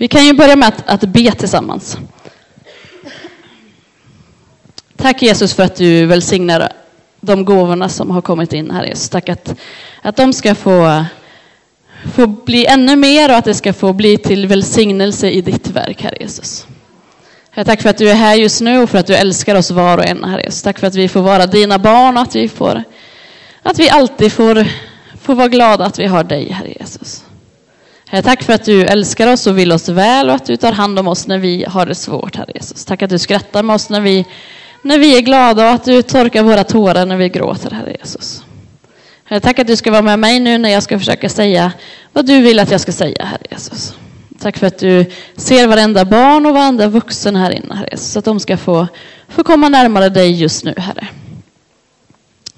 Vi kan ju börja med att, att be tillsammans. Tack Jesus för att du välsignar de gåvorna som har kommit in här Jesus. Tack att, att de ska få, få bli ännu mer och att det ska få bli till välsignelse i ditt verk, Herre Jesus. Herre, tack för att du är här just nu och för att du älskar oss var och en, Herre Jesus. Tack för att vi får vara dina barn och att vi, får, att vi alltid får, får vara glada att vi har dig, Herre Jesus. Herre, tack för att du älskar oss och vill oss väl och att du tar hand om oss när vi har det svårt, Herre Jesus. Tack att du skrattar med oss när vi, när vi är glada och att du torkar våra tårar när vi gråter, Herre Jesus. Herre, tack att du ska vara med mig nu när jag ska försöka säga vad du vill att jag ska säga, Herre Jesus. Tack för att du ser varenda barn och varenda vuxen här inne, Herre Jesus, så att de ska få, få komma närmare dig just nu, Herre.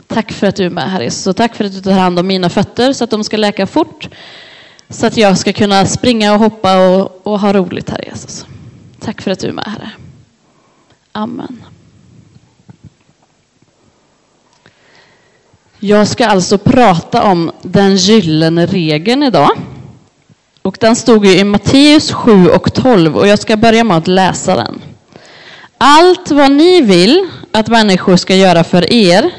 Tack för att du är med, Herre Jesus, och tack för att du tar hand om mina fötter så att de ska läka fort så att jag ska kunna springa och hoppa och, och ha roligt, Herre Jesus. Tack för att du är med, Herre. Amen. Jag ska alltså prata om den gyllene regeln idag. Och den stod ju i Matteus 7 och 12 och jag ska börja med att läsa den. Allt vad ni vill att människor ska göra för er,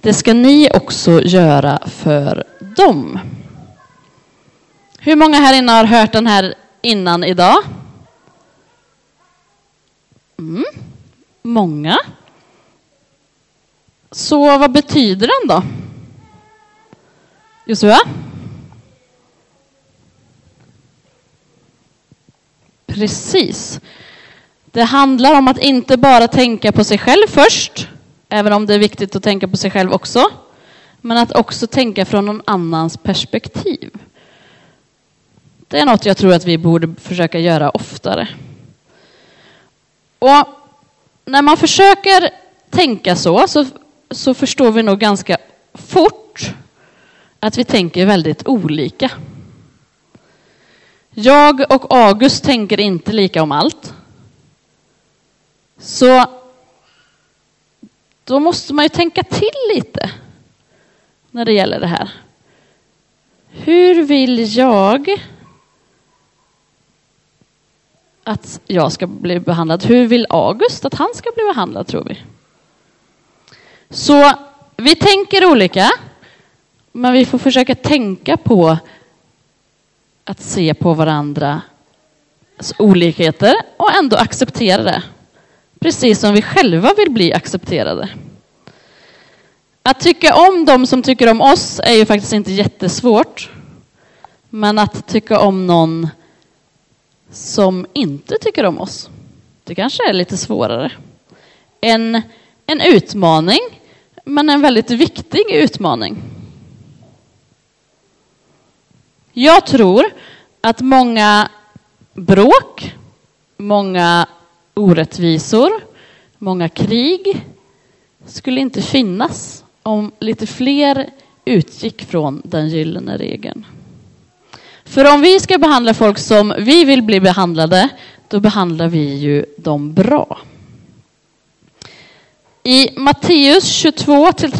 det ska ni också göra för dem. Hur många här inne har hört den här innan idag? Mm, många. Så vad betyder den då? Josua? Precis. Det handlar om att inte bara tänka på sig själv först, även om det är viktigt att tänka på sig själv också, men att också tänka från någon annans perspektiv. Det är något jag tror att vi borde försöka göra oftare. Och när man försöker tänka så, så, så förstår vi nog ganska fort att vi tänker väldigt olika. Jag och August tänker inte lika om allt. Så då måste man ju tänka till lite när det gäller det här. Hur vill jag att jag ska bli behandlad? Hur vill August att han ska bli behandlad, tror vi? Så vi tänker olika, men vi får försöka tänka på att se på varandras olikheter och ändå acceptera det. Precis som vi själva vill bli accepterade. Att tycka om de som tycker om oss är ju faktiskt inte jättesvårt. Men att tycka om någon som inte tycker om oss, det kanske är lite svårare. En, en utmaning, men en väldigt viktig utmaning. Jag tror att många bråk, många orättvisor, många krig skulle inte finnas om lite fler utgick från den gyllene regeln. För om vi ska behandla folk som vi vill bli behandlade, då behandlar vi ju dem bra. I Matteus 22 till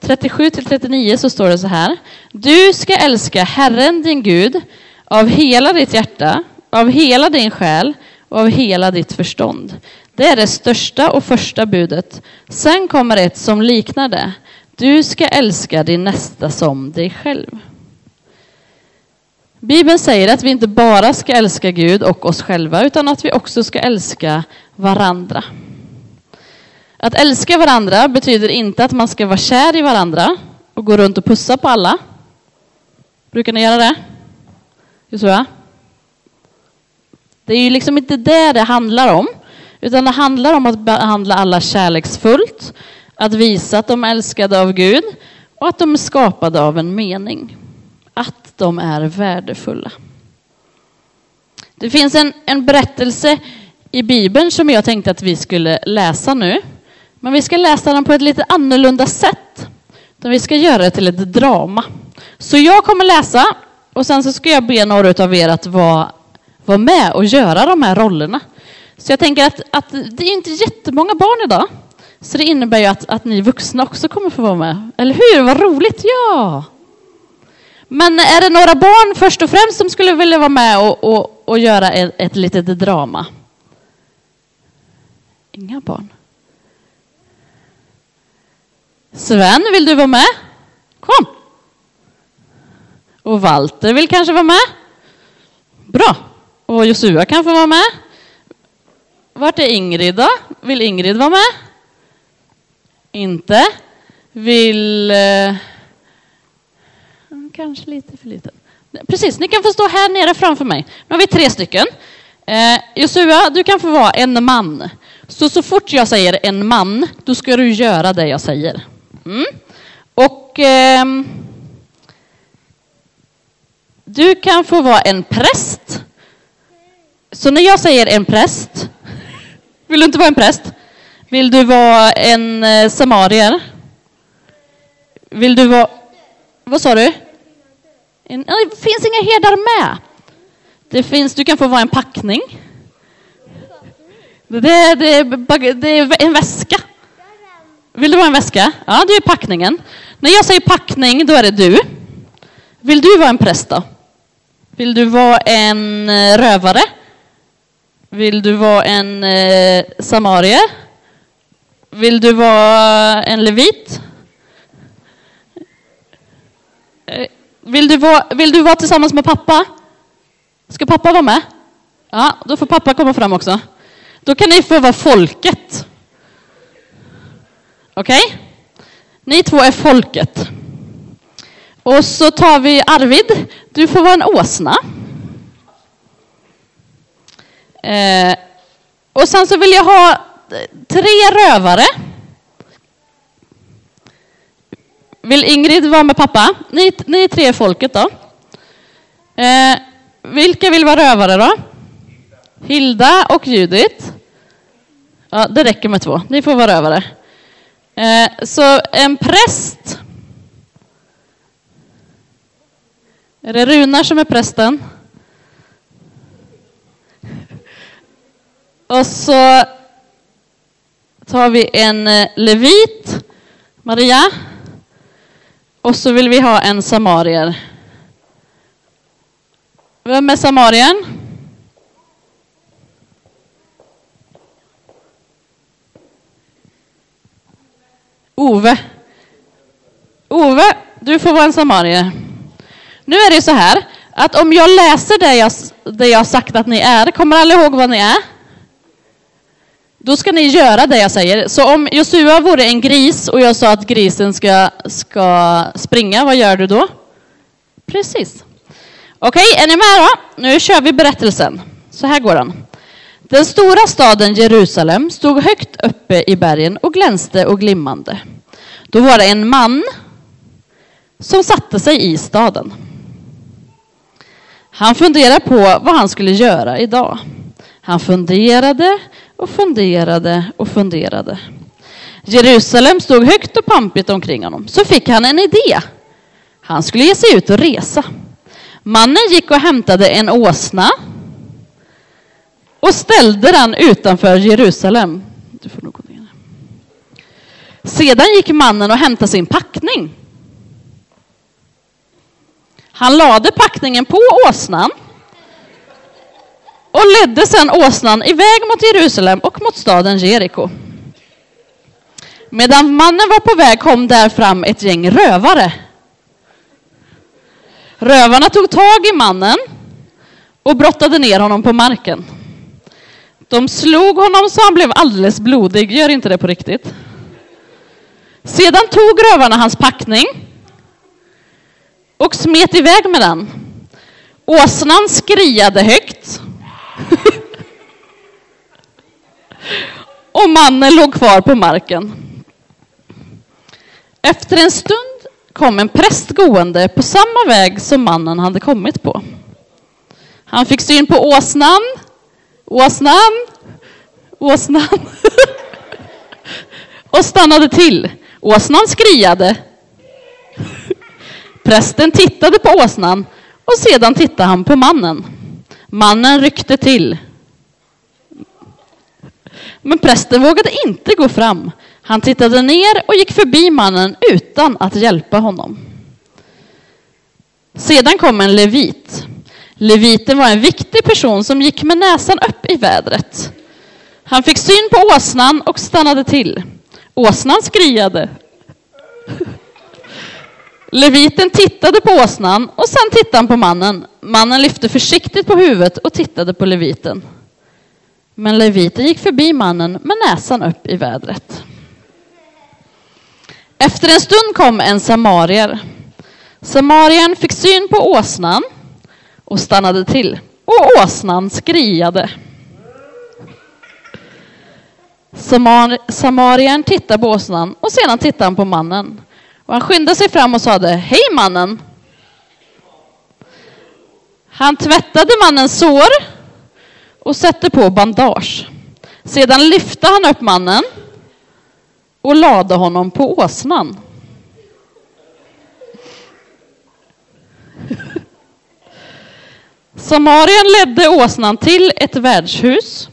37 till 39 så står det så här. Du ska älska Herren din Gud av hela ditt hjärta, av hela din själ och av hela ditt förstånd. Det är det största och första budet. Sen kommer ett som liknar det. Du ska älska din nästa som dig själv. Bibeln säger att vi inte bara ska älska Gud och oss själva utan att vi också ska älska varandra. Att älska varandra betyder inte att man ska vara kär i varandra och gå runt och pussa på alla. Brukar ni göra det? Josua? Det är ju liksom inte det det handlar om, utan det handlar om att behandla alla kärleksfullt, att visa att de är älskade av Gud och att de är skapade av en mening. Att de är värdefulla. Det finns en, en berättelse i Bibeln som jag tänkte att vi skulle läsa nu. Men vi ska läsa den på ett lite annorlunda sätt. Vi ska göra det till ett drama. Så jag kommer läsa och sen så ska jag be några av er att vara, vara med och göra de här rollerna. Så jag tänker att, att det är inte jättemånga barn idag. Så det innebär ju att, att ni vuxna också kommer få vara med. Eller hur? Vad roligt! Ja! Men är det några barn först och främst som skulle vilja vara med och, och, och göra ett, ett litet drama. Inga barn. Sven, vill du vara med? Kom! Och Walter vill kanske vara med? Bra. Och Josua kan få vara med. Vart är Ingrid då? Vill Ingrid vara med? Inte? Vill... Eh, Kanske lite för liten. Precis, ni kan få stå här nere framför mig. Nu har vi tre stycken. Eh, Josua, du kan få vara en man. Så, så fort jag säger en man, då ska du göra det jag säger. Mm. Och eh, du kan få vara en präst. Så när jag säger en präst, vill du inte vara en präst? Vill du vara en eh, samarier? Vill du vara... Vad sa du? Det finns inga herdar med. Det finns, du kan få vara en packning. Det, det, det är en väska. Vill du vara en väska? Ja, det är packningen. När jag säger packning, då är det du. Vill du vara en präst då? Vill du vara en eh, rövare? Vill du vara en eh, samarier? Vill du vara en levit? Eh, vill du, vara, vill du vara tillsammans med pappa? Ska pappa vara med? Ja, då får pappa komma fram också. Då kan ni få vara folket. Okej? Okay? Ni två är folket. Och så tar vi Arvid. Du får vara en åsna. Eh, och sen så vill jag ha eh, tre rövare. Vill Ingrid vara med pappa? Ni, ni tre är folket då. Eh, vilka vill vara rövare då? Hilda och Judit. Ja, det räcker med två. Ni får vara rövare. Eh, så en präst. Är det Runar som är prästen? Och så tar vi en eh, levit, Maria. Och så vill vi ha en samarier. Vem är samarien? Ove. Ove, du får vara en samarier. Nu är det så här att om jag läser det jag, det jag sagt att ni är, kommer alla ihåg vad ni är? Då ska ni göra det jag säger. Så om Josua vore en gris och jag sa att grisen ska, ska springa, vad gör du då? Precis. Okej, är ni med då? Nu kör vi berättelsen. Så här går den. Den stora staden Jerusalem stod högt uppe i bergen och glänste och glimmande. Då var det en man som satte sig i staden. Han funderade på vad han skulle göra idag. Han funderade och funderade och funderade. Jerusalem stod högt och pampigt omkring honom. Så fick han en idé. Han skulle ge sig ut och resa. Mannen gick och hämtade en åsna och ställde den utanför Jerusalem. Du får nog gå ner. Sedan gick mannen och hämtade sin packning. Han lade packningen på åsnan och ledde sedan åsnan iväg mot Jerusalem och mot staden Jeriko. Medan mannen var på väg kom där fram ett gäng rövare. Rövarna tog tag i mannen och brottade ner honom på marken. De slog honom så han blev alldeles blodig. Gör inte det på riktigt. Sedan tog rövarna hans packning och smet iväg med den. Åsnan skriade högt. och mannen låg kvar på marken. Efter en stund kom en präst gående på samma väg som mannen hade kommit på. Han fick syn på åsnan, åsnan, åsnan och stannade till. Åsnan skriade. Prästen tittade på åsnan och sedan tittade han på mannen. Mannen ryckte till. Men prästen vågade inte gå fram. Han tittade ner och gick förbi mannen utan att hjälpa honom. Sedan kom en levit. Leviten var en viktig person som gick med näsan upp i vädret. Han fick syn på åsnan och stannade till. Åsnan skriade. Leviten tittade på åsnan och sen tittade han på mannen. Mannen lyfte försiktigt på huvudet och tittade på leviten. Men leviten gick förbi mannen med näsan upp i vädret. Efter en stund kom en samarier. Samarien fick syn på åsnan och stannade till. Och åsnan skriade. Samar Samarien tittade på åsnan och sedan tittade han på mannen. Och han skyndade sig fram och sade Hej mannen! Han tvättade mannens sår och sätter på bandage. Sedan lyfte han upp mannen och lade honom på åsnan. Samarien ledde åsnan till ett värdshus,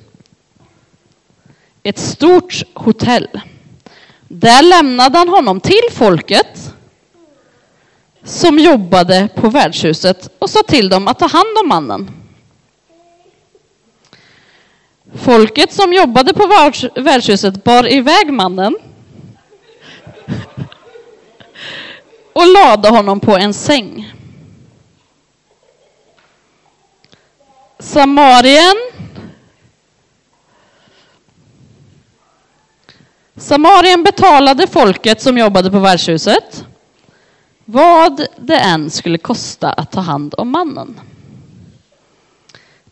ett stort hotell. Där lämnade han honom till folket som jobbade på värdshuset och sa till dem att ta hand om mannen. Folket som jobbade på värdshuset bar iväg mannen och lade honom på en säng. Samarien Samarien betalade folket som jobbade på värdshuset vad det än skulle kosta att ta hand om mannen.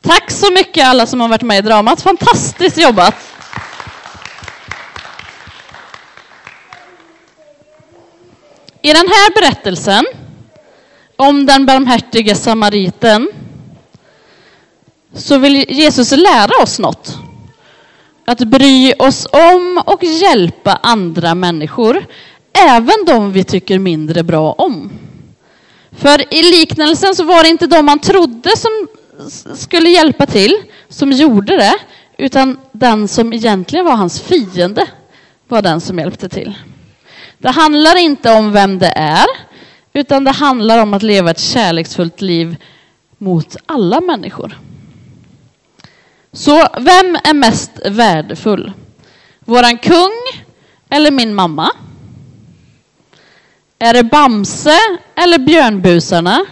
Tack så mycket alla som har varit med i dramat. Fantastiskt jobbat! I den här berättelsen om den barmhärtige samariten så vill Jesus lära oss något. Att bry oss om och hjälpa andra människor, även de vi tycker mindre bra om. För i liknelsen så var det inte de man trodde som skulle hjälpa till som gjorde det, utan den som egentligen var hans fiende var den som hjälpte till. Det handlar inte om vem det är, utan det handlar om att leva ett kärleksfullt liv mot alla människor. Så vem är mest värdefull? Våran kung eller min mamma? Är det Bamse eller björnbusarna?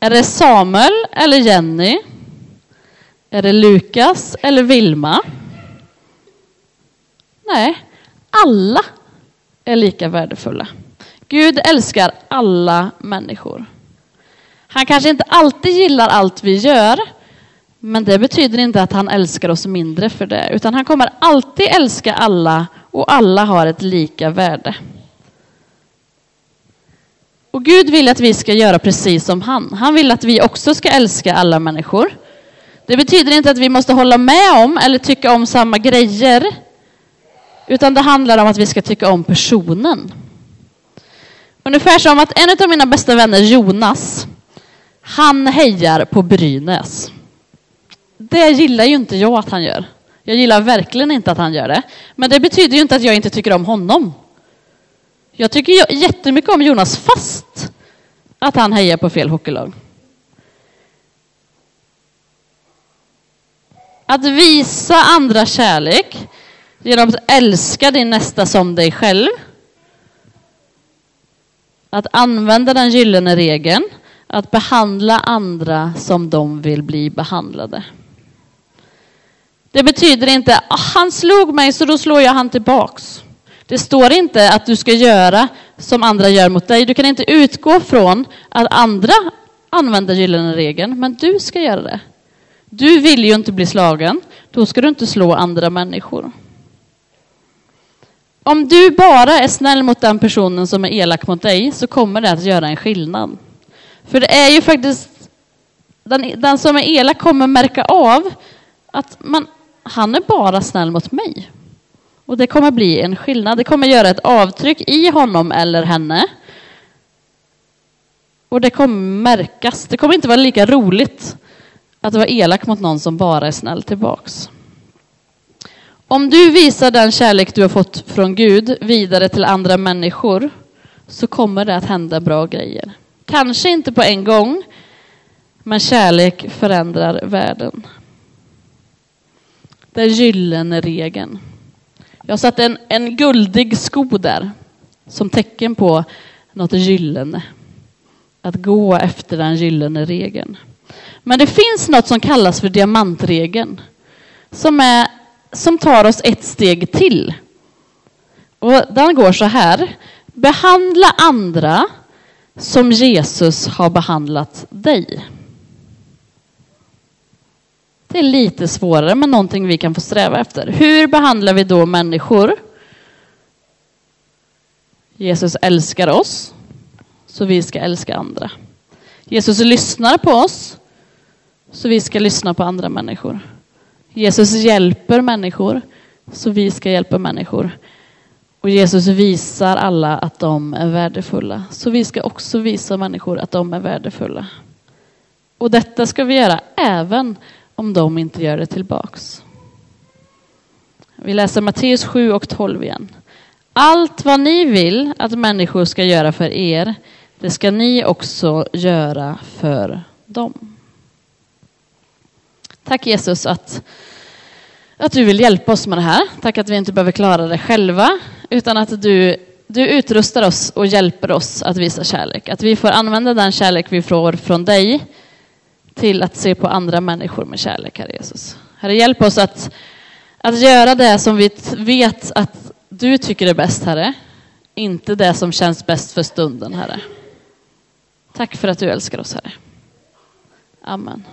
Är det Samuel eller Jenny? Är det Lukas eller Vilma? Nej, alla är lika värdefulla. Gud älskar alla människor. Han kanske inte alltid gillar allt vi gör, men det betyder inte att han älskar oss mindre för det, utan han kommer alltid älska alla och alla har ett lika värde. Och Gud vill att vi ska göra precis som han. Han vill att vi också ska älska alla människor. Det betyder inte att vi måste hålla med om eller tycka om samma grejer, utan det handlar om att vi ska tycka om personen. Ungefär som att en av mina bästa vänner, Jonas, han hejar på Brynäs. Det gillar ju inte jag att han gör. Jag gillar verkligen inte att han gör det. Men det betyder ju inte att jag inte tycker om honom. Jag tycker jättemycket om Jonas fast att han hejar på fel hockeylag. Att visa andra kärlek genom att älska din nästa som dig själv. Att använda den gyllene regeln, att behandla andra som de vill bli behandlade. Det betyder inte att han slog mig så då slår jag han tillbaks. Det står inte att du ska göra som andra gör mot dig. Du kan inte utgå från att andra använder gyllene regeln, men du ska göra det. Du vill ju inte bli slagen, då ska du inte slå andra människor. Om du bara är snäll mot den personen som är elak mot dig så kommer det att göra en skillnad. För det är ju faktiskt den, den som är elak kommer märka av att man, han är bara snäll mot mig. Och det kommer bli en skillnad. Det kommer göra ett avtryck i honom eller henne. Och det kommer märkas. Det kommer inte vara lika roligt att vara elak mot någon som bara är snäll tillbaks. Om du visar den kärlek du har fått från Gud vidare till andra människor så kommer det att hända bra grejer. Kanske inte på en gång, Men kärlek förändrar världen. Den gyllene regeln. Jag har satt en, en guldig sko där som tecken på något gyllene. Att gå efter den gyllene regeln. Men det finns något som kallas för diamantregeln. Som, är, som tar oss ett steg till. Och den går så här. Behandla andra som Jesus har behandlat dig. Det är lite svårare, men någonting vi kan få sträva efter. Hur behandlar vi då människor? Jesus älskar oss, så vi ska älska andra. Jesus lyssnar på oss, så vi ska lyssna på andra människor. Jesus hjälper människor, så vi ska hjälpa människor. Och Jesus visar alla att de är värdefulla, så vi ska också visa människor att de är värdefulla. Och detta ska vi göra även om de inte gör det tillbaks. Vi läser Matteus 7 och 12 igen. Allt vad ni vill att människor ska göra för er, det ska ni också göra för dem. Tack Jesus att, att du vill hjälpa oss med det här. Tack att vi inte behöver klara det själva, utan att du, du utrustar oss och hjälper oss att visa kärlek. Att vi får använda den kärlek vi får från dig till att se på andra människor med kärlek, Herre Jesus. Herre, hjälp oss att, att göra det som vi vet att du tycker är bäst, Herre. Inte det som känns bäst för stunden, Herre. Tack för att du älskar oss, Herre. Amen.